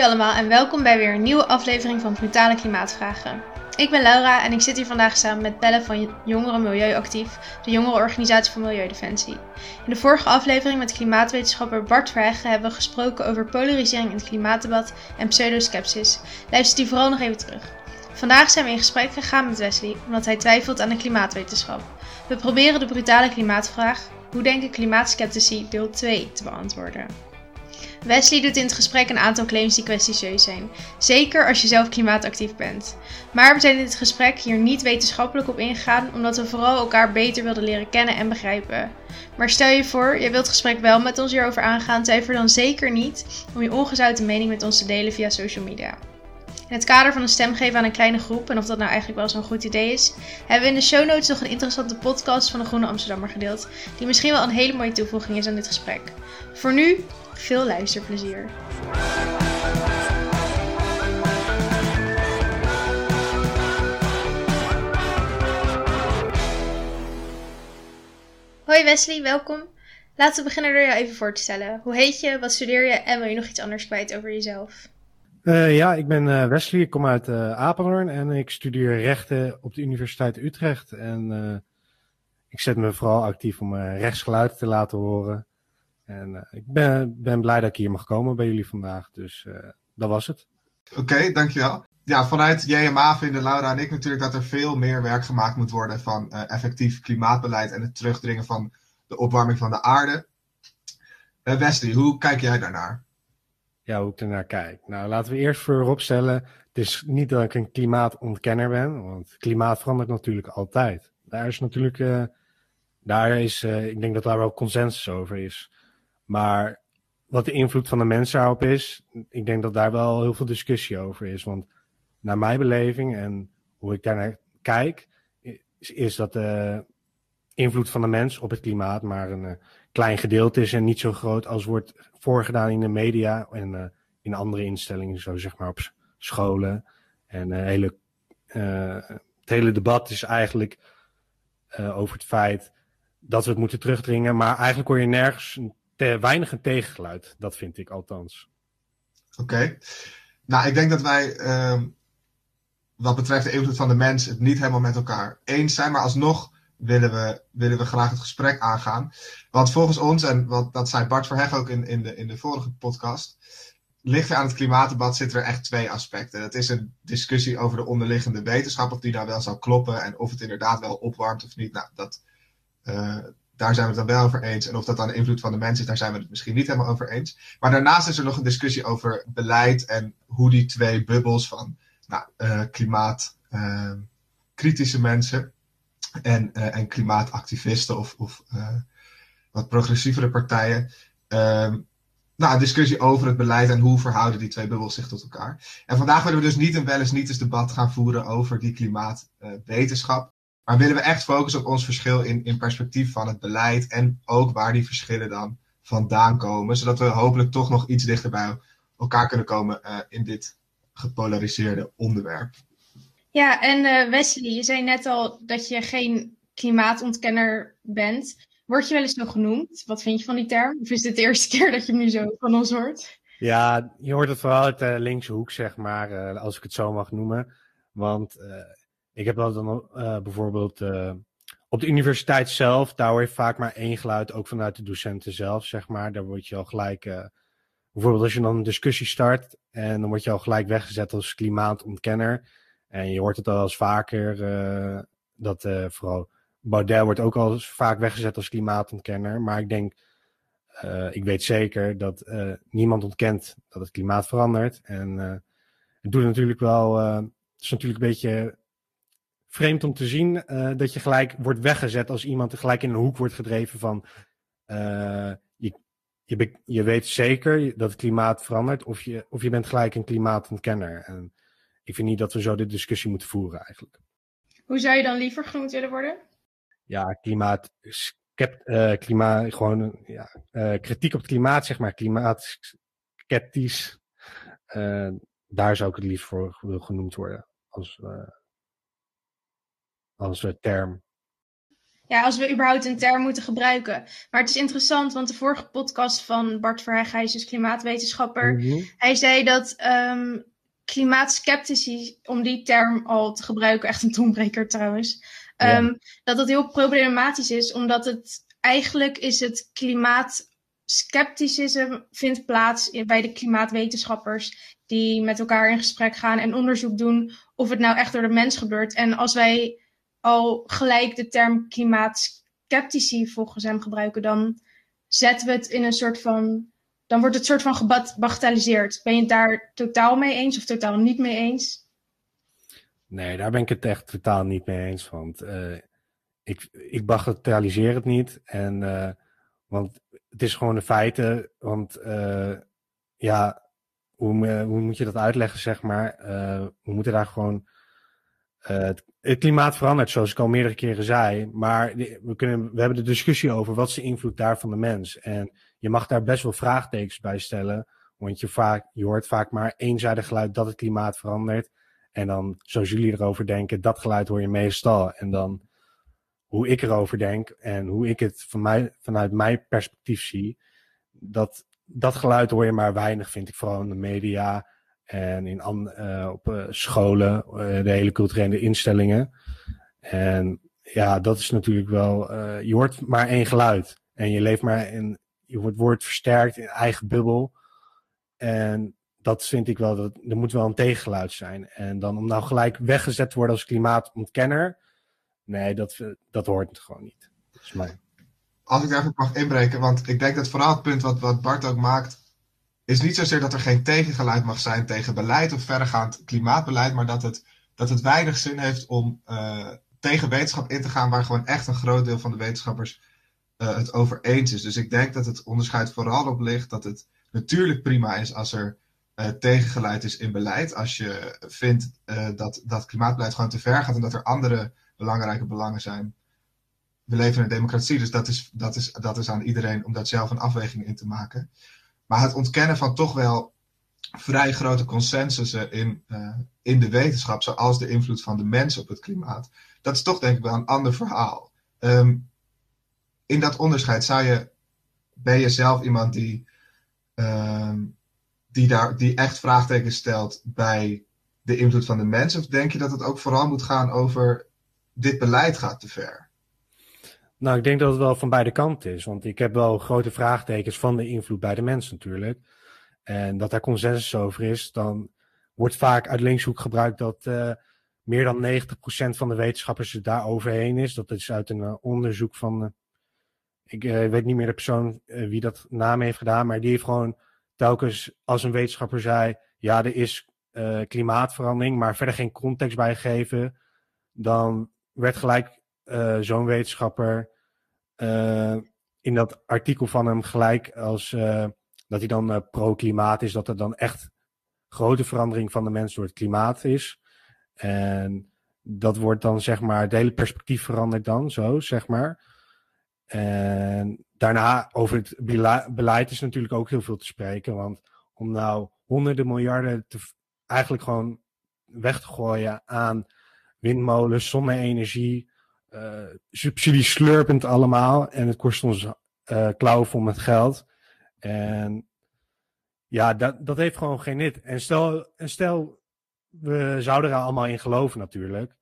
Hoi allemaal en welkom bij weer een nieuwe aflevering van Brutale Klimaatvragen. Ik ben Laura en ik zit hier vandaag samen met Belle van Jongeren Milieuactief, de jongerenorganisatie voor Milieudefensie. In de vorige aflevering met klimaatwetenschapper Bart Verheggen hebben we gesproken over polarisering in het klimaatdebat en pseudoskepsis. Luister die vooral nog even terug. Vandaag zijn we in gesprek gegaan met Wesley, omdat hij twijfelt aan de klimaatwetenschap. We proberen de brutale klimaatvraag, hoe denken klimaatskeptici, deel 2 te beantwoorden. Wesley doet in het gesprek een aantal claims die kwestitieus zijn, zeker als je zelf klimaatactief bent. Maar we zijn in dit gesprek hier niet wetenschappelijk op ingegaan, omdat we vooral elkaar beter wilden leren kennen en begrijpen. Maar stel je voor, je wilt het gesprek wel met ons hierover aangaan, twijfel dan zeker niet om je ongezouten mening met ons te delen via social media. In het kader van een stem geven aan een kleine groep, en of dat nou eigenlijk wel zo'n goed idee is, hebben we in de show notes nog een interessante podcast van de Groene Amsterdammer gedeeld, die misschien wel een hele mooie toevoeging is aan dit gesprek. Voor nu, veel luisterplezier. Hoi Wesley, welkom. Laten we beginnen door jou even voor te stellen. Hoe heet je, wat studeer je en wil je nog iets anders kwijt over jezelf? Uh, ja, ik ben uh, Wesley, ik kom uit uh, Apeldoorn en ik studeer rechten op de Universiteit Utrecht. En ik zet me vooral actief om rechtsgeluid te laten horen. En ik ben, ben blij dat ik hier mag komen bij jullie vandaag. Dus dat was het. Oké, dankjewel. Ja, vanuit JMA vinden Laura en ik natuurlijk dat er veel meer werk gemaakt moet worden van effectief klimaatbeleid en het terugdringen van de opwarming van de aarde. Wesley, hoe kijk jij daarnaar? Ja, hoe ik ernaar kijk. Nou, laten we eerst vooropstellen, het is niet dat ik een klimaatontkenner ben, want klimaat verandert natuurlijk altijd. Daar is natuurlijk, uh, daar is, uh, ik denk dat daar wel consensus over is. Maar wat de invloed van de mens daarop is, ik denk dat daar wel heel veel discussie over is. Want naar mijn beleving en hoe ik daarnaar kijk, is, is dat de invloed van de mens op het klimaat maar een uh, klein gedeelte is en niet zo groot als wordt voorgedaan in de media en uh, in andere instellingen, zo zeg maar op scholen. En uh, hele, het hele debat is eigenlijk over het feit dat we het moeten terugdringen, maar eigenlijk hoor je nergens te weinig een tegengeluid. Dat vind ik althans. Oké. Nou, ik denk dat wij ehm, wat betreft de invloed van de mens het niet helemaal met elkaar eens zijn, maar alsnog willen we, willen we graag het gesprek aangaan. Want volgens ons, en wat, dat zei Bart Verheg ook in, in, de, in de vorige podcast, ligt er aan het klimaatdebat zitten er echt twee aspecten. Dat is een discussie over de onderliggende wetenschap, of die nou wel zou kloppen en of het inderdaad wel opwarmt of niet. Nou, dat, uh, daar zijn we het dan wel over eens. En of dat dan de invloed van de mens is, daar zijn we het misschien niet helemaal over eens. Maar daarnaast is er nog een discussie over beleid en hoe die twee bubbels van nou, uh, klimaat, uh, kritische mensen en, uh, en klimaatactivisten of, of uh, wat progressievere partijen. Um, nou, discussie over het beleid en hoe verhouden die twee bubbels zich tot elkaar. En vandaag willen we dus niet een wel eens niet eens debat gaan voeren over die klimaatwetenschap. Uh, maar willen we echt focussen op ons verschil in, in perspectief van het beleid en ook waar die verschillen dan vandaan komen. Zodat we hopelijk toch nog iets dichter bij elkaar kunnen komen in dit gepolariseerde onderwerp. Ja, en uh, Wesley, je zei net al dat je geen klimaatontkenner bent. Word je wel eens zo genoemd? Wat vind je van die term? Of is dit de eerste keer dat je nu zo van ons hoort? Ja, je hoort het vooral uit de linkse hoek, zeg maar, uh, als ik het zo mag noemen. Want uh, ik heb wel dan bijvoorbeeld op de universiteit zelf, daar hoor je vaak maar één geluid, ook vanuit de docenten zelf, zeg maar. Daar word je al gelijk, bijvoorbeeld als je dan een discussie start en dan word je al gelijk weggezet als klimaatontkenner. En je hoort het al eens vaker, uh, dat uh, vooral Baudet wordt ook al vaak weggezet als klimaatontkenner. Maar ik denk, uh, ik weet zeker dat niemand ontkent dat het klimaat verandert. En het doet natuurlijk wel, het is natuurlijk een beetje vreemd om te zien dat je gelijk wordt weggezet als iemand gelijk in een hoek wordt gedreven van je, je, je weet zeker dat het klimaat verandert of je, of je bent gelijk een klimaatontkenner. En ik vind niet dat we zo de discussie moeten voeren eigenlijk. Hoe zou je dan liever genoemd willen worden? Ja, klimaat, skept, uh, klimaat gewoon ja, uh, kritiek op het klimaat, zeg maar, klimaatskeptisch. Uh, daar zou ik het liefst voor genoemd worden als, als term. ja, als we überhaupt een term moeten gebruiken. Maar het is interessant, want de vorige podcast van Bart Verheg, hij is dus klimaatwetenschapper. Mhm. Hij zei dat ehm klimaatskeptici, om die term al te gebruiken, echt een toonbreker trouwens, Ja. ehm, dat dat heel problematisch is, omdat het eigenlijk is het klimaatskepticisme vindt plaats bij de klimaatwetenschappers die met elkaar in gesprek gaan en onderzoek doen of het nou echt door de mens gebeurt. En als wij al gelijk de term klimaatskeptici volgens hem gebruiken, dan zetten we het in een soort van. Dan wordt het soort van gebagatelliseerd. Ben je het daar totaal mee eens of totaal niet mee eens? Nee, daar ben ik het echt totaal niet mee eens. Want eh, ik, ik bagatelliseer het niet. En, eh, want het is gewoon de feiten. Want eh, ja, hoe, moet je dat uitleggen, zeg maar? We moeten daar gewoon. het, het klimaat verandert, zoals ik al meerdere keren zei. Maar we, kunnen, we hebben de discussie over wat is de invloed daar van de mens. En je mag daar best wel vraagtekens bij stellen. Want je, vaak, je hoort vaak maar eenzijdig geluid dat het klimaat verandert. En dan, zoals jullie erover denken, dat geluid hoor je meestal. En dan hoe ik erover denk en hoe ik het van mij, vanuit mijn perspectief zie, dat, dat geluid hoor je maar weinig, vind ik, vooral in de media en in, eh, op eh, scholen, eh, de hele culturele instellingen. En ja, dat is natuurlijk wel, je hoort maar één geluid. En je leeft maar in, je wordt, wordt versterkt in eigen bubbel. En dat vind ik wel, dat, er moet wel een tegengeluid zijn. En dan om nou gelijk weggezet te worden als klimaatontkenner, nee, dat, dat hoort gewoon niet. Als ik even mag inbreken, want ik denk dat vooral het punt wat, wat Bart ook maakt, is niet zozeer dat er geen tegengeluid mag zijn tegen beleid of verregaand klimaatbeleid, maar dat het, dat het weinig zin heeft om eh, tegen wetenschap in te gaan waar gewoon echt een groot deel van de wetenschappers eh, het over eens is. Dus ik denk dat het onderscheid vooral op ligt dat het natuurlijk prima is als er eh, tegengeluid is in beleid. Als je vindt eh, dat, dat klimaatbeleid gewoon te ver gaat en dat er andere belangrijke belangen zijn. We leven in een democratie, dus dat is, dat is, dat is aan iedereen om daar zelf een afweging in te maken. Maar het ontkennen van toch wel vrij grote consensussen in, uh, in de wetenschap, zoals de invloed van de mens op het klimaat, dat is toch denk ik wel een ander verhaal. Um, in dat onderscheid zou je, ben je zelf iemand die, um, die, daar, die echt vraagtekens stelt bij de invloed van de mens? Of denk je dat het ook vooral moet gaan over dit beleid gaat te ver? Nou, ik denk dat het wel van beide kanten is. Want ik heb wel grote vraagtekens van de invloed bij de mens natuurlijk. En dat daar consensus over is, dan wordt vaak uit linkshoek gebruikt dat uh, meer dan 90% van de wetenschappers het daar overheen is. Dat is uit een uh, onderzoek van, uh, ik weet niet meer de persoon wie dat naam heeft gedaan, maar die heeft gewoon telkens als een wetenschapper zei, ja, er is uh, klimaatverandering, maar verder geen context bijgegeven, dan werd gelijk zo'n wetenschapper in dat artikel van hem gelijk als dat hij dan pro-klimaat is, dat er dan echt grote verandering van de mens door het klimaat is. En dat wordt dan zeg maar, het hele perspectief verandert dan zo, zeg maar. En daarna over het beleid is natuurlijk ook heel veel te spreken, want om nou honderden miljarden te, eigenlijk gewoon weg te gooien aan windmolens, zonne-energie, uh, subsidies slurpend allemaal. En het kost ons uh, klauwen vol met geld. En ja, dat, dat heeft gewoon geen nut. En stel, en stel, we zouden er allemaal in geloven natuurlijk.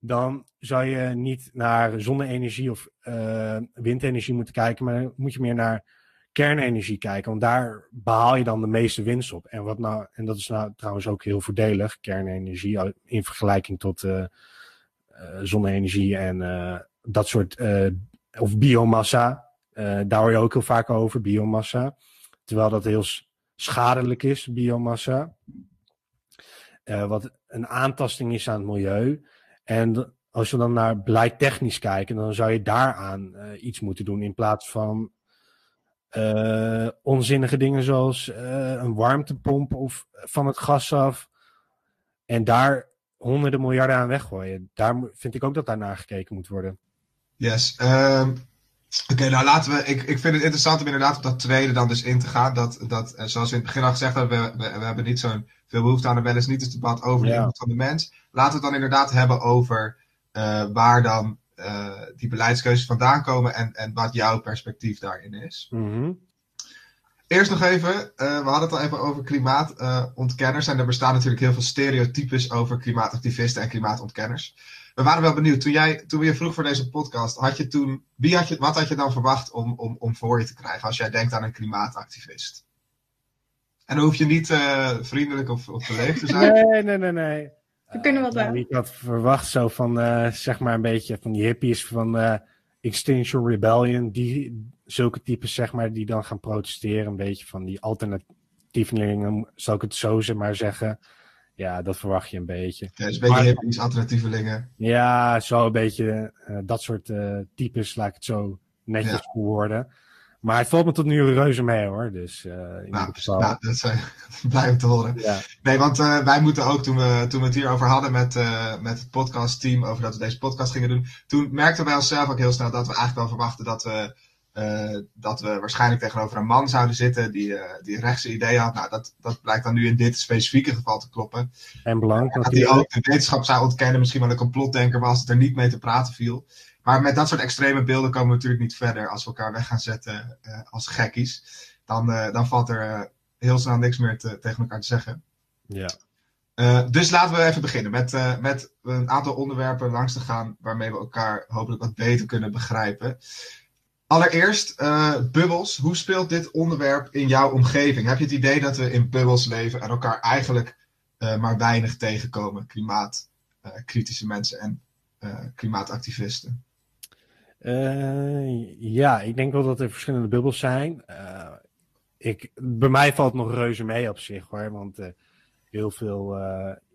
Dan zou je niet naar zonne-energie of uh, windenergie moeten kijken, maar moet je meer naar kernenergie kijken. Want daar behaal je dan de meeste winst op. En, wat nou, en dat is nou trouwens ook heel voordelig, kernenergie, in vergelijking tot uh, uh, zonne-energie en dat soort, of biomassa. daar hoor je ook heel vaak over, biomassa. Terwijl dat heel schadelijk is, biomassa. wat een aantasting is aan het milieu. En als we dan naar beleid technisch kijken, dan zou je daaraan iets moeten doen in plaats van uh, onzinnige dingen zoals uh, een warmtepomp of van het gas af. En daar honderden miljarden aan weggooien. Daar vind ik ook dat daar naar gekeken moet worden. Yes. Um, Oké, okay, nou laten we. Ik, ik vind het interessant om inderdaad op dat tweede dan dus in te gaan. Dat, dat zoals we in het begin al gezegd hebben, we, we, we hebben niet zo'n veel behoefte aan een wel eens niet eens debat over ja. de invloed van de mens. Laten we het dan inderdaad hebben over uh, waar dan die beleidskeuzes vandaan komen en, en wat jouw perspectief daarin is. Mhm. Eerst nog even, we hadden het al even over klimaatontkenners. en er bestaan natuurlijk heel veel stereotypes over klimaatactivisten en klimaatontkenners. We waren wel benieuwd. Toen, jij, toen we je vroeg voor deze podcast, had je toen, wie had je, wat had je dan verwacht om, om, om voor je te krijgen als jij denkt aan een klimaatactivist? En dan hoef je niet vriendelijk of, of beleefd te zijn. Nee, nee, nee, nee. We kunnen wat uh, Ik had verwacht zo van, uh, zeg maar een beetje van die hippies van uh, Extinction Rebellion. Die, zulke types, zeg maar, die dan gaan protesteren. Een beetje van die alternatievelingen, zou ik het zo zeg maar zeggen. Ja, dat verwacht je een beetje. Ja, dus een beetje hippies, alternatievelingen. Ja, zo een beetje dat soort types, laat ik het zo netjes ja. worden. Maar het valt me tot nu reuze mee hoor. Dus, uh, in nou, geval... nou, dat zijn blij om te horen. Ja. Nee, want uh, wij moeten ook, toen we, toen we het hierover hadden met, uh, met het podcastteam, over dat we deze podcast gingen doen, toen merkten wij onszelf ook heel snel dat we eigenlijk wel verwachten dat we, dat we waarschijnlijk tegenover een man zouden zitten die, die rechtse ideeën had. Nou, dat, dat blijkt dan nu in dit specifieke geval te kloppen. En belangrijk. dat hij ook de wetenschap zou ontkennen, misschien wel een complotdenker was, het er niet mee te praten viel. Maar met dat soort extreme beelden komen we natuurlijk niet verder als we elkaar weg gaan zetten uh, als gekkies. Dan, uh, dan valt er uh, heel snel niks meer te, tegen elkaar te zeggen. Ja. dus laten we even beginnen met, met een aantal onderwerpen langs te gaan waarmee we elkaar hopelijk wat beter kunnen begrijpen. Allereerst, bubbels. Hoe speelt dit onderwerp in jouw omgeving? Heb je het idee dat we in bubbels leven en elkaar eigenlijk maar weinig tegenkomen? Klimaatkritische mensen en klimaatactivisten. Ja, ik denk wel dat er verschillende bubbels zijn. Ik, bij mij valt nog reuze mee op zich hoor. Want heel veel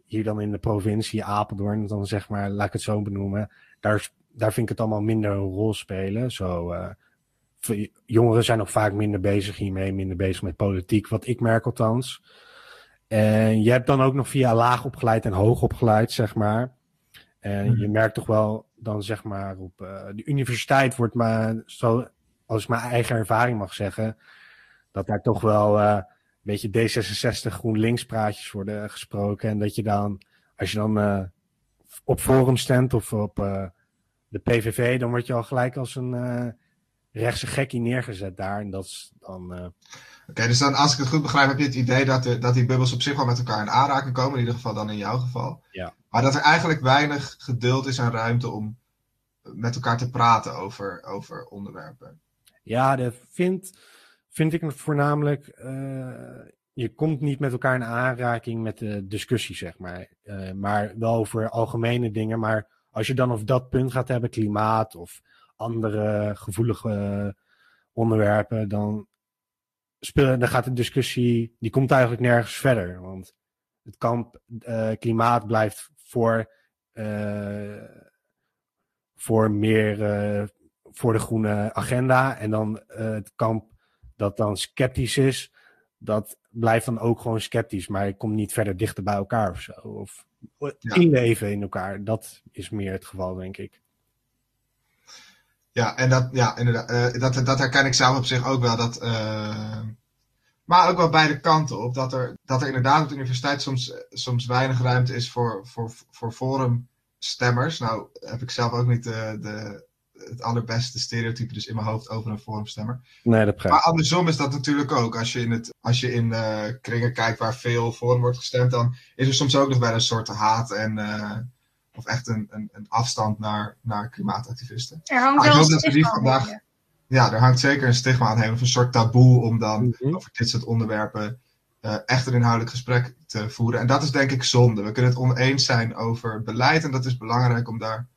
hier dan in de provincie Apeldoorn, dan zeg maar, laat ik het zo benoemen. Daar, daar vind ik het allemaal minder een rol spelen. Zo, jongeren zijn nog vaak minder bezig hiermee, minder bezig met politiek, wat ik merk althans. En je hebt dan ook nog via laag opgeleid en hoog opgeleid, zeg maar. En je mhm. merkt toch wel dan zeg maar op uh, de universiteit wordt maar zo, als ik mijn eigen ervaring mag zeggen, dat daar toch wel uh, een beetje D66 GroenLinks praatjes worden gesproken. En dat je dan, als je dan uh, op Forum stemt of op de PVV, dan word je al gelijk als een rechtse gekkie neergezet daar. En dat is dan. Oké, okay, dus dan, als ik het goed begrijp, heb je het idee dat, de, dat die bubbels op zich wel met elkaar in aanraking komen. In ieder geval dan in jouw geval. Ja. Maar dat er eigenlijk weinig geduld is en ruimte om met elkaar te praten over, over onderwerpen. Ja, dat vind, vind ik voornamelijk. Uh, je komt niet met elkaar in aanraking met de discussie, zeg maar. Uh, maar wel over algemene dingen. Maar als je dan over dat punt gaat hebben, klimaat of andere gevoelige onderwerpen, dan, speel, dan gaat de discussie, die komt eigenlijk nergens verder. Want het kamp uh, klimaat blijft voor voor meer voor de groene agenda. En dan het kamp dat dan sceptisch is, dat blijft dan ook gewoon sceptisch. Maar je komt niet verder dichter bij elkaar of zo. Of inleven in elkaar. Dat is meer het geval, denk ik. Ja, en dat, ja, inderdaad, uh, dat, dat herken ik zelf op zich ook wel. Dat, maar ook wel beide kanten op. Dat er, dat er inderdaad op de universiteit soms, soms weinig ruimte is voor, voor, voor forum stemmers. Nou heb ik zelf ook niet de, de, het allerbeste stereotype dus in mijn hoofd over een forumstemmer. Nee, dat Maar andersom is dat natuurlijk ook. Als je in, het, als je in uh, kringen kijkt waar veel forum wordt gestemd, dan is er soms ook nog wel een soort haat en of echt een, een, een, afstand naar, naar klimaatactivisten. Er hangt wel een stigma vandaag. Ja, er hangt zeker een stigma aan of een soort taboe om dan mm -hmm. over dit soort onderwerpen uh, echt een inhoudelijk gesprek te voeren. En dat is denk ik zonde. We kunnen het oneens zijn over beleid en dat is belangrijk om daar,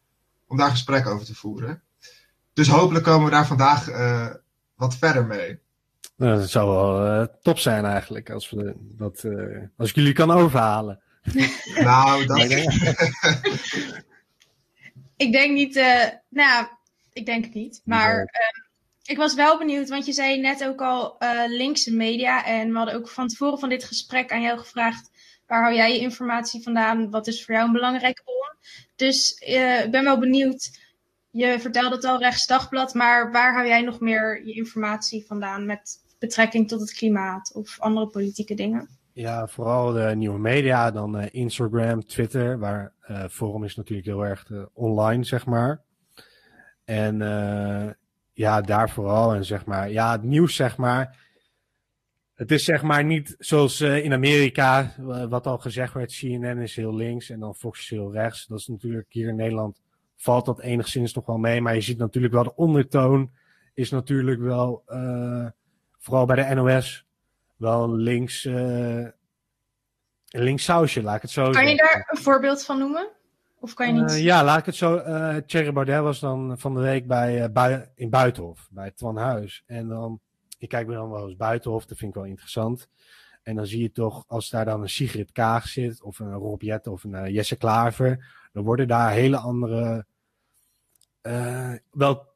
om daar gesprek over te voeren. Dus hopelijk komen we daar vandaag uh, wat verder mee. Nou, dat zou wel uh, top zijn eigenlijk, als, we dat, als ik jullie kan overhalen. nou, dat... ik denk niet, nou ik denk het niet, maar... Ehm, ik was wel benieuwd, want je zei net ook al uh, linkse media. En we hadden ook van tevoren van dit gesprek aan jou gevraagd. Waar hou jij je informatie vandaan? Wat is voor jou een belangrijke bron? Dus uh, ik ben wel benieuwd. Je vertelde het al, Rechtsdagblad. Maar waar hou jij nog meer je informatie vandaan met betrekking tot het klimaat of andere politieke dingen? Ja, vooral de nieuwe media, dan uh, Instagram, Twitter, waar uh, Forum is natuurlijk heel erg online, zeg maar. En ja, daar vooral. En zeg maar, ja, het nieuws zeg maar. Het is zeg maar niet zoals in Amerika, wat al gezegd werd, CNN is heel links en dan Fox is heel rechts. Dat is natuurlijk hier in Nederland valt dat enigszins nog wel mee. Maar je ziet natuurlijk wel de ondertoon is natuurlijk wel, vooral bij de NOS, wel links, uh, een links sausje, laat ik het zo kan zeggen. Je daar een voorbeeld van noemen? Of kan je niet? Uh, ja, laat ik het zo. Uh, Thierry Baudet was dan van de week bij, bij, in Buitenhof, bij Twan Huis. En dan, ik kijk me dan wel eens Buitenhof, dat vind ik wel interessant. En dan zie je toch, als daar dan een Sigrid Kaag zit, of een Rob Jette of een Jesse Klaver, dan worden daar hele andere, wel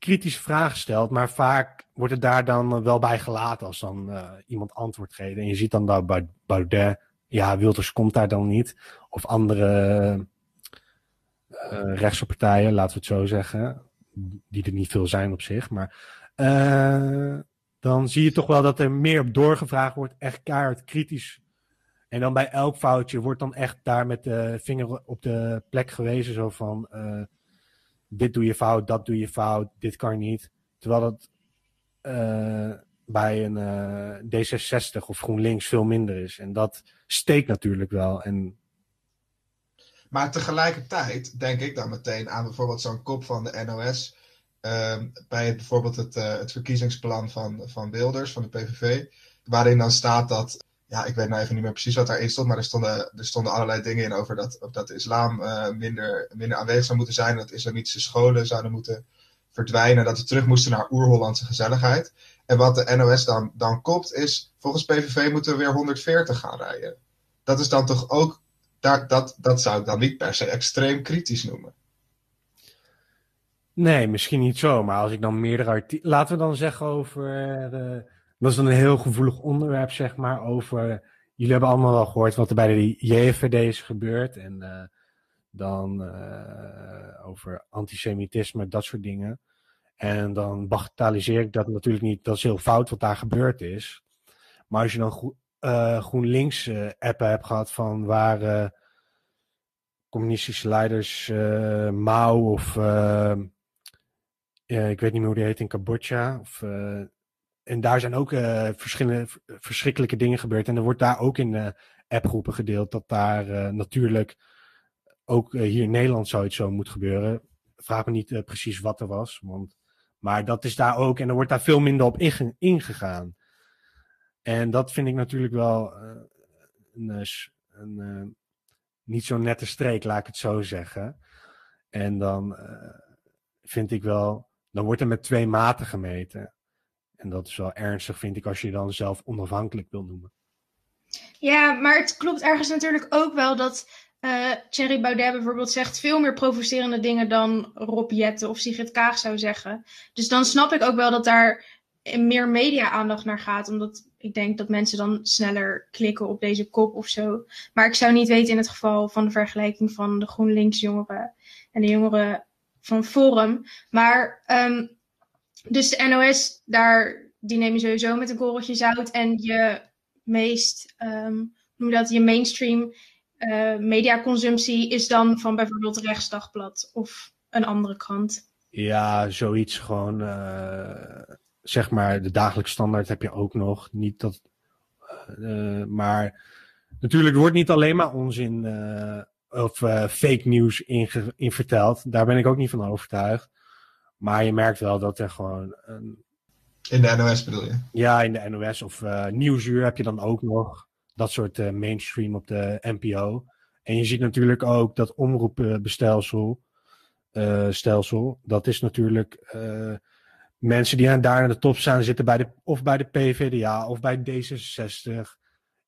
kritische vragen gesteld, maar vaak wordt het daar dan wel bij gelaten als dan iemand antwoord geeft. En je ziet dan dat Baudet, ja, Wilders komt daar dan niet. Of andere uh, rechtse partijen, laten we het zo zeggen, die er niet veel zijn op zich, maar dan zie je toch wel dat er meer op doorgevraagd wordt, echt keihard kritisch. En dan bij elk foutje wordt dan echt daar met de vinger op de plek gewezen, zo van dit doe je fout, dat doe je fout, dit kan niet. Terwijl dat bij een D66 of GroenLinks veel minder is. En dat steekt natuurlijk wel. En maar tegelijkertijd denk ik dan meteen aan bijvoorbeeld zo'n kop van de NOS. Uh, bij het, bijvoorbeeld het, uh, het verkiezingsplan van, van Wilders, van de PVV. Waarin dan staat dat. Ja, ik weet nou even niet meer precies wat daarin stond. Maar er stonden, er stonden allerlei dingen in over dat, dat de islam uh, minder, minder aanwezig zou moeten zijn. Dat islamitische scholen zouden moeten verdwijnen. Dat we terug moesten naar oer-Hollandse gezelligheid. En wat de NOS dan, dan kopt is. Volgens PVV moeten we weer 140 gaan rijden. Dat is dan toch ook daar, dat, dat zou ik dan niet per se extreem kritisch noemen. Nee, misschien niet zo. Maar als ik dan meerdere artikelen. Laten we dan zeggen over. Uh, dat is dan een heel gevoelig onderwerp, zeg maar. Over. Jullie hebben allemaal wel gehoord wat er bij de JVD is gebeurd. En uh, dan uh, over antisemitisme, dat soort dingen. En dan bagatelliseer ik dat natuurlijk niet. Dat is heel fout wat daar gebeurd is. Maar als je dan uh, GroenLinks appen heb gehad van waar communistische leiders Mao of ik weet niet meer hoe die heet in Cambodja. Of, en daar zijn ook verschillende verschrikkelijke dingen gebeurd. En er wordt daar ook in appgroepen gedeeld dat daar natuurlijk ook hier in Nederland zoiets zo moet gebeuren. Vraag me niet precies wat er was. Want, maar dat is daar ook. En er wordt daar veel minder op inge ingegaan. En dat vind ik natuurlijk wel uh, een, een uh, niet zo nette streek, laat ik het zo zeggen. En dan uh, vind ik wel, dan wordt er met twee maten gemeten. En dat is wel ernstig, vind ik, als je dan zelf onafhankelijk wil noemen. Ja, maar het klopt ergens natuurlijk ook wel dat uh, Thierry Baudet bijvoorbeeld zegt veel meer provocerende dingen dan Rob Jette of Sigrid Kaag zou zeggen. Dus dan snap ik ook wel dat daar meer media-aandacht naar gaat. Omdat ik denk dat mensen dan sneller klikken op deze kop of zo. Maar ik zou niet weten in het geval van de vergelijking van de GroenLinks jongeren en de jongeren van Forum. Maar um, dus de NOS, daar, die neem je sowieso met een korreltje zout. En je meest, um, noem dat, je mainstream uh, mediaconsumptie is dan van bijvoorbeeld Rechtsdagblad of een andere krant. Ja, zoiets gewoon. Uh zeg maar, de dagelijkse standaard heb je ook nog. Niet dat, uh, maar natuurlijk, wordt niet alleen maar onzin of fake nieuws in, in verteld. Daar ben ik ook niet van overtuigd. Maar je merkt wel dat er gewoon. Een... In de NOS bedoel je? Ja, in de NOS of Nieuwsuur heb je dan ook nog. Dat soort mainstream op de NPO. En je ziet natuurlijk ook dat omroepbestelsel. stelsel, dat is natuurlijk mensen die daar aan de top staan zitten bij de, of bij de PVDA of bij D66.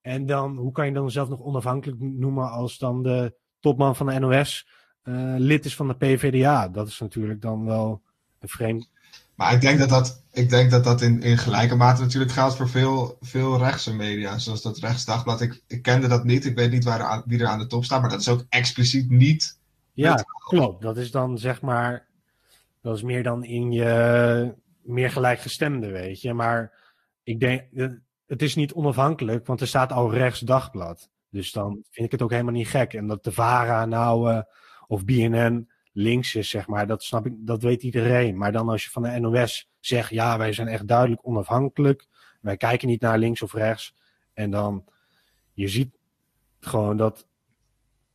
En dan, hoe kan je dan zelf nog onafhankelijk noemen als dan de topman van de NOS uh, lid is van de PVDA? Dat is natuurlijk dan wel een vreemd. Maar ik denk dat dat, ik denk dat, dat in, in gelijke mate natuurlijk geldt voor veel, veel rechtse media. Zoals dat Rechtsdagblad. Ik, ik kende dat niet. Ik weet niet waar wie er aan de top staat. Maar dat is ook expliciet niet. Ja, klopt. Dat is dan zeg maar. Dat is meer dan in je meer gelijkgestemde, weet je. Maar ik denk, het is niet onafhankelijk, want er staat al rechts dagblad. Dus dan vind ik het ook helemaal niet gek. En dat de VARA nou, uh, of BNN, links is, zeg maar. Dat snap ik, dat weet iedereen. Maar dan als je van de NOS zegt, ja, wij zijn echt duidelijk onafhankelijk. Wij kijken niet naar links of rechts. En dan, je ziet gewoon dat,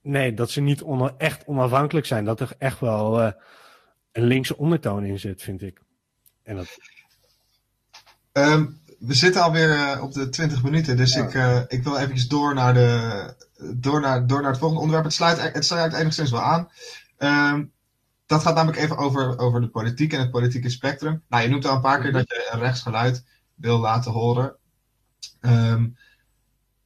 nee, dat ze niet echt onafhankelijk zijn. Dat er echt wel uh, een linkse ondertoon in zit, vind ik. En dat... Um, we zitten alweer uh, op de 20 minuten, dus ik, uh, ik wil eventjes door naar, de, door, naar, door naar het volgende onderwerp. Het sluit, het sluit enigszins wel aan. Um, dat gaat namelijk even over, over de politiek en het politieke spectrum. Nou, je noemt al een paar keer dat je een rechtsgeluid wil laten horen. Um,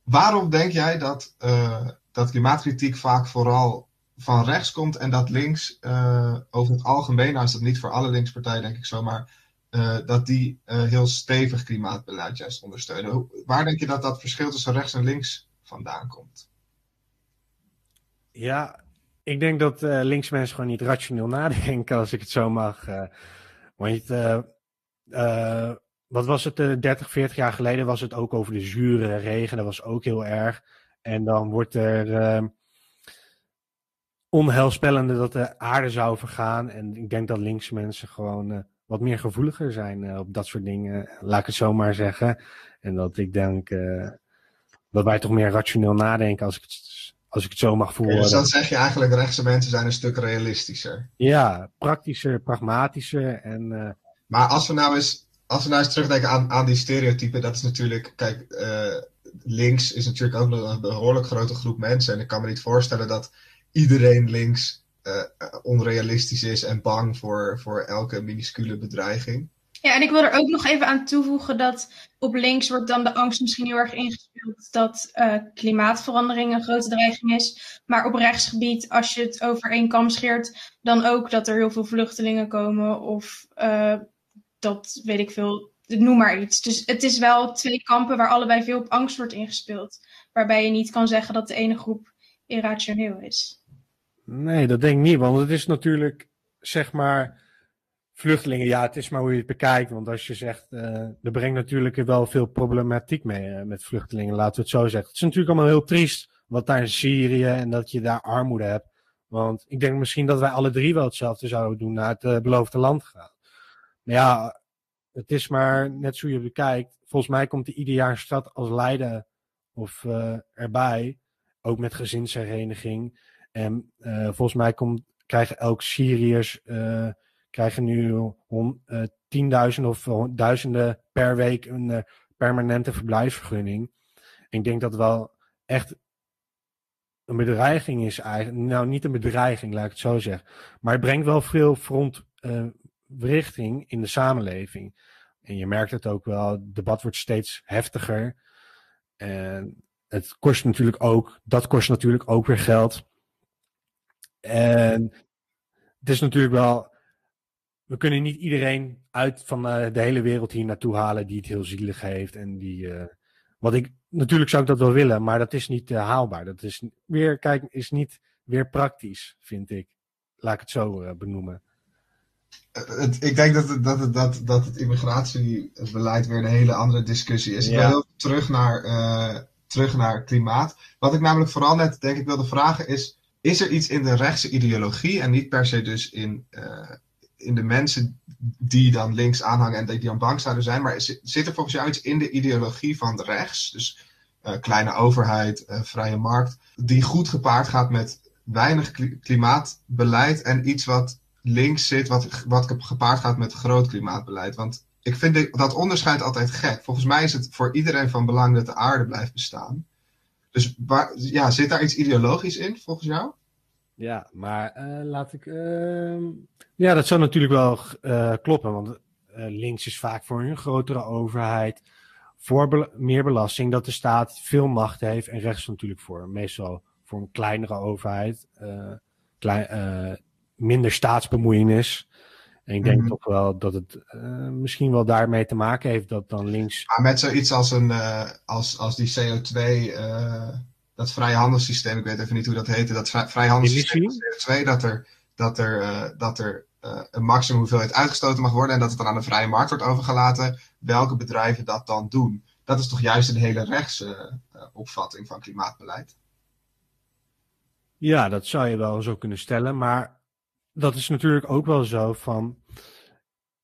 waarom denk jij dat, uh, dat klimaatkritiek vaak vooral van rechts komt en dat links uh, over het algemeen, nou is dat niet voor alle linkspartijen denk ik zo, maar uh, dat die heel stevig klimaatbeleid juist ondersteunen? Waar denk je dat dat verschil tussen rechts en links vandaan komt? Ja, ik denk dat uh, linkse mensen gewoon niet rationeel nadenken, als ik het zo mag. Uh, want uh, wat was het, 30, 40 jaar geleden was het ook over de zure regen. Dat was ook heel erg. En dan wordt er ehm, onheilspellende dat de aarde zou vergaan. En ik denk dat linkse mensen gewoon wat meer gevoeliger zijn op dat soort dingen. Laat ik het zo maar zeggen. En dat ik denk dat wij toch meer rationeel nadenken als ik het als ik het zo mag voelen. dus dan zeg je eigenlijk, rechtse mensen zijn een stuk realistischer. Ja, praktischer, pragmatischer. En, uh... Maar als we nou eens, als we nou eens terugdenken aan, aan die stereotypen, dat is natuurlijk, kijk, uh, links is natuurlijk ook nog een behoorlijk grote groep mensen. En ik kan me niet voorstellen dat iedereen links uh, onrealistisch is en bang voor, voor elke minuscule bedreiging. Ja, en ik wil er ook nog even aan toevoegen dat op links wordt dan de angst misschien heel erg ingespeeld dat uh, klimaatverandering een grote dreiging is. Maar op rechtsgebied, als je het over één kam scheert, dan ook dat er heel veel vluchtelingen komen of uh, dat weet ik veel, noem maar iets. Dus het is wel twee kampen waar allebei veel op angst wordt ingespeeld. Waarbij je niet kan zeggen dat de ene groep irrationeel is. Nee, dat denk ik niet, want het is natuurlijk, zeg maar vluchtelingen, ja, het is maar hoe je het bekijkt. Want als je zegt, uh, er brengt natuurlijk wel veel problematiek mee uh, met vluchtelingen, laten we het zo zeggen. Het is natuurlijk allemaal heel triest wat daar in Syrië en dat je daar armoede hebt. Want ik denk misschien dat wij alle drie wel hetzelfde zouden doen, naar het uh, beloofde land gaan. Maar ja, het is maar net zo je bekijkt. Volgens mij komt er ieder jaar stad als Leiden of erbij, ook met gezinshereniging. En volgens mij komt, krijgen elk Syriërs krijgen nu uh, tienduizenden of duizenden per week een uh, permanente verblijfsvergunning. ik denk dat wel echt een bedreiging is eigenlijk. Nou, niet een bedreiging, laat ik het zo zeggen. Maar het brengt wel veel frontrichting uh, in de samenleving. En je merkt het ook wel, het debat wordt steeds heftiger. En het kost natuurlijk ook, dat kost natuurlijk ook weer geld. En het is natuurlijk wel we kunnen niet iedereen uit van uh, de hele wereld hier naartoe halen die het heel zielig heeft. En die, uh, wat ik, natuurlijk zou ik dat wel willen, maar dat is niet uh, haalbaar. Dat is weer, kijk, is niet weer praktisch, vind ik. Laat ik het zo benoemen. Het, ik denk dat het, dat, het, dat, dat het immigratiebeleid weer een hele andere discussie is. Ja. Ik wil heel terug naar, terug naar klimaat. Wat ik namelijk vooral net, denk ik, wilde vragen is... Is er iets in de rechtse ideologie en niet per se dus in in de mensen die dan links aanhangen en die dan bang zouden zijn. Maar zit er volgens jou iets in de ideologie van rechts, dus uh, kleine overheid, uh, vrije markt, die goed gepaard gaat met weinig klimaatbeleid en iets wat links zit, wat, wat gepaard gaat met groot klimaatbeleid? Want ik vind dat onderscheid altijd gek. Volgens mij is het voor iedereen van belang dat de aarde blijft bestaan. Dus ja, zit daar iets ideologisch in volgens jou? Ja, maar uh, laat ik. Uh, ja, dat zou natuurlijk wel uh, kloppen. Want links is vaak voor een grotere overheid. Voor be meer belasting, dat de staat veel macht heeft. En rechts natuurlijk voor meestal voor een kleinere overheid. Klein, minder staatsbemoeienis. En ik denk mm -hmm. toch wel dat het misschien wel daarmee te maken heeft dat dan links. Maar met zoiets als, een, als, als die CO2 dat vrije handelssysteem, ik weet even niet hoe dat heette, dat vrije handelssysteem CO2, dat er, dat er, uh, dat er uh, een maximum hoeveelheid uitgestoten mag worden en dat het dan aan de vrije markt wordt overgelaten, welke bedrijven dat dan doen. Dat is toch juist een hele rechtse uh, opvatting van klimaatbeleid? Ja, dat zou je wel zo kunnen stellen, maar dat is natuurlijk ook wel zo van.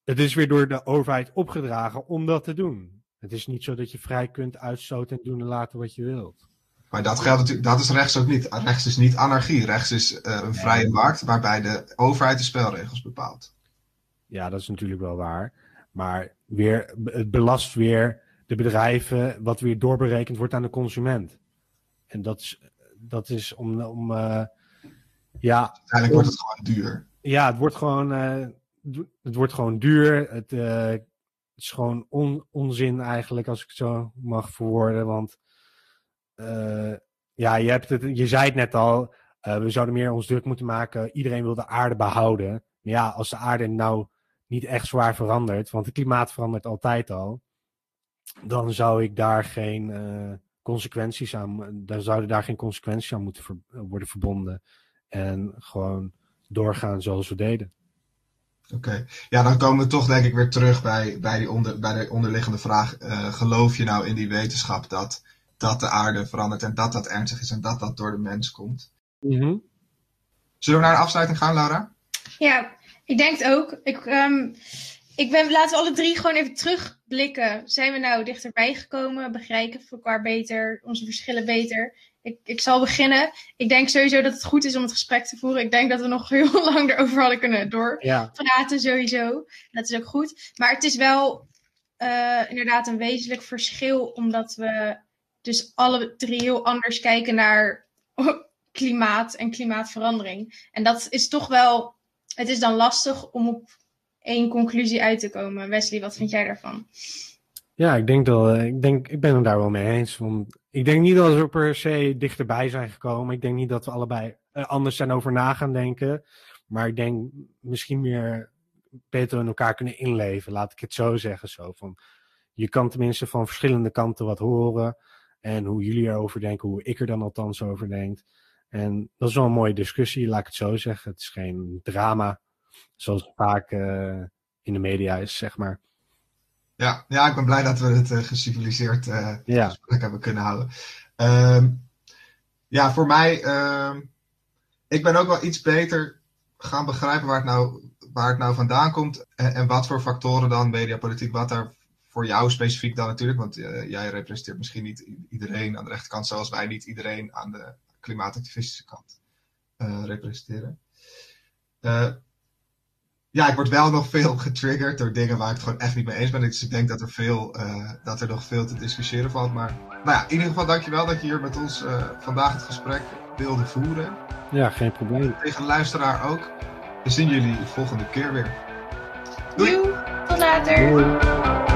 Het is weer door de overheid opgedragen om dat te doen. Het is niet zo dat je vrij kunt uitstoten en doen en laten wat je wilt. Maar dat geldt natuurlijk, dat is rechts ook niet. Rechts is niet anarchie. Rechts is uh, een vrije markt waarbij de overheid de spelregels bepaalt. Ja, dat is natuurlijk wel waar. Maar weer, het belast weer de bedrijven, wat weer doorberekend wordt aan de consument. En dat is, dat is om. om uh, ja, Uiteindelijk wordt het gewoon duur. Ja, het wordt gewoon, uh, het wordt gewoon duur. Het, het is gewoon on, onzin eigenlijk, als ik het zo mag verwoorden. Want ja, je, hebt het, je zei het net al. we zouden meer ons druk moeten maken. Iedereen wil de aarde behouden. Maar ja, als de aarde nou niet echt zwaar verandert, want het klimaat verandert altijd al, dan zou ik daar geen uh, consequenties aan, dan zouden daar geen consequenties aan moeten worden verbonden. En gewoon doorgaan zoals we deden. Oké, ja, dan komen we toch denk ik weer terug bij, bij, die onder, bij de onderliggende vraag. Geloof je nou in die wetenschap dat, dat de aarde verandert en dat dat ernstig is en dat dat door de mens komt? Mm -hmm. Zullen we naar de afsluiting gaan, Laura? Ja, ik denk het ook. Ik, um, ik ben, laten we alle drie gewoon even terugblikken. Zijn we nou dichterbij gekomen? Begrijpen we elkaar beter? Onze verschillen beter? Ik, ik zal beginnen. Ik denk sowieso dat het goed is om het gesprek te voeren. Ik denk dat we nog heel lang erover hadden kunnen doorpraten, ja. sowieso. Dat is ook goed. Maar het is wel uh, inderdaad een wezenlijk verschil, omdat we dus alle drie heel anders kijken naar klimaat en klimaatverandering. En dat is toch wel het is dan lastig om op één conclusie uit te komen. Wesley, wat vind jij daarvan? Ja, ik denk dat ik denk, ik ben het daar wel mee eens. Want ik denk niet dat we per se dichterbij zijn gekomen. Ik denk niet dat we allebei anders zijn over na gaan denken. Maar ik denk misschien meer beter in elkaar kunnen inleven, laat ik het zo zeggen. Zo van, je kan tenminste van verschillende kanten wat horen. En hoe jullie erover denken, hoe ik er dan althans over denk. En dat is wel een mooie discussie, laat ik het zo zeggen. Het is geen drama, zoals vaak uh, in de media is, zeg maar. Ja, ja ik ben blij dat we het uh, geciviliseerd uh, ja. gesprek hebben kunnen houden. Uh, ja, voor mij, ehm, ik ben ook wel iets beter gaan begrijpen waar het nou, waar het nou vandaan komt en, en wat voor factoren dan mediapolitiek, wat daar voor jou specifiek dan natuurlijk, want jij representeert misschien niet iedereen aan de rechterkant zoals wij niet iedereen aan de klimaatactivistische kant uh, representeren. Uh, ja, ik word wel nog veel getriggerd door dingen waar ik het gewoon echt niet mee eens ben. Dus ik denk dat er, veel, uh, dat er nog veel te discussiëren valt. Maar nou ja, in ieder geval dankjewel dat je hier met ons vandaag het gesprek wilde voeren. Ja, geen probleem. Tegen de luisteraar ook. We zien jullie de volgende keer weer. Doei! Doei. Tot later! Doei.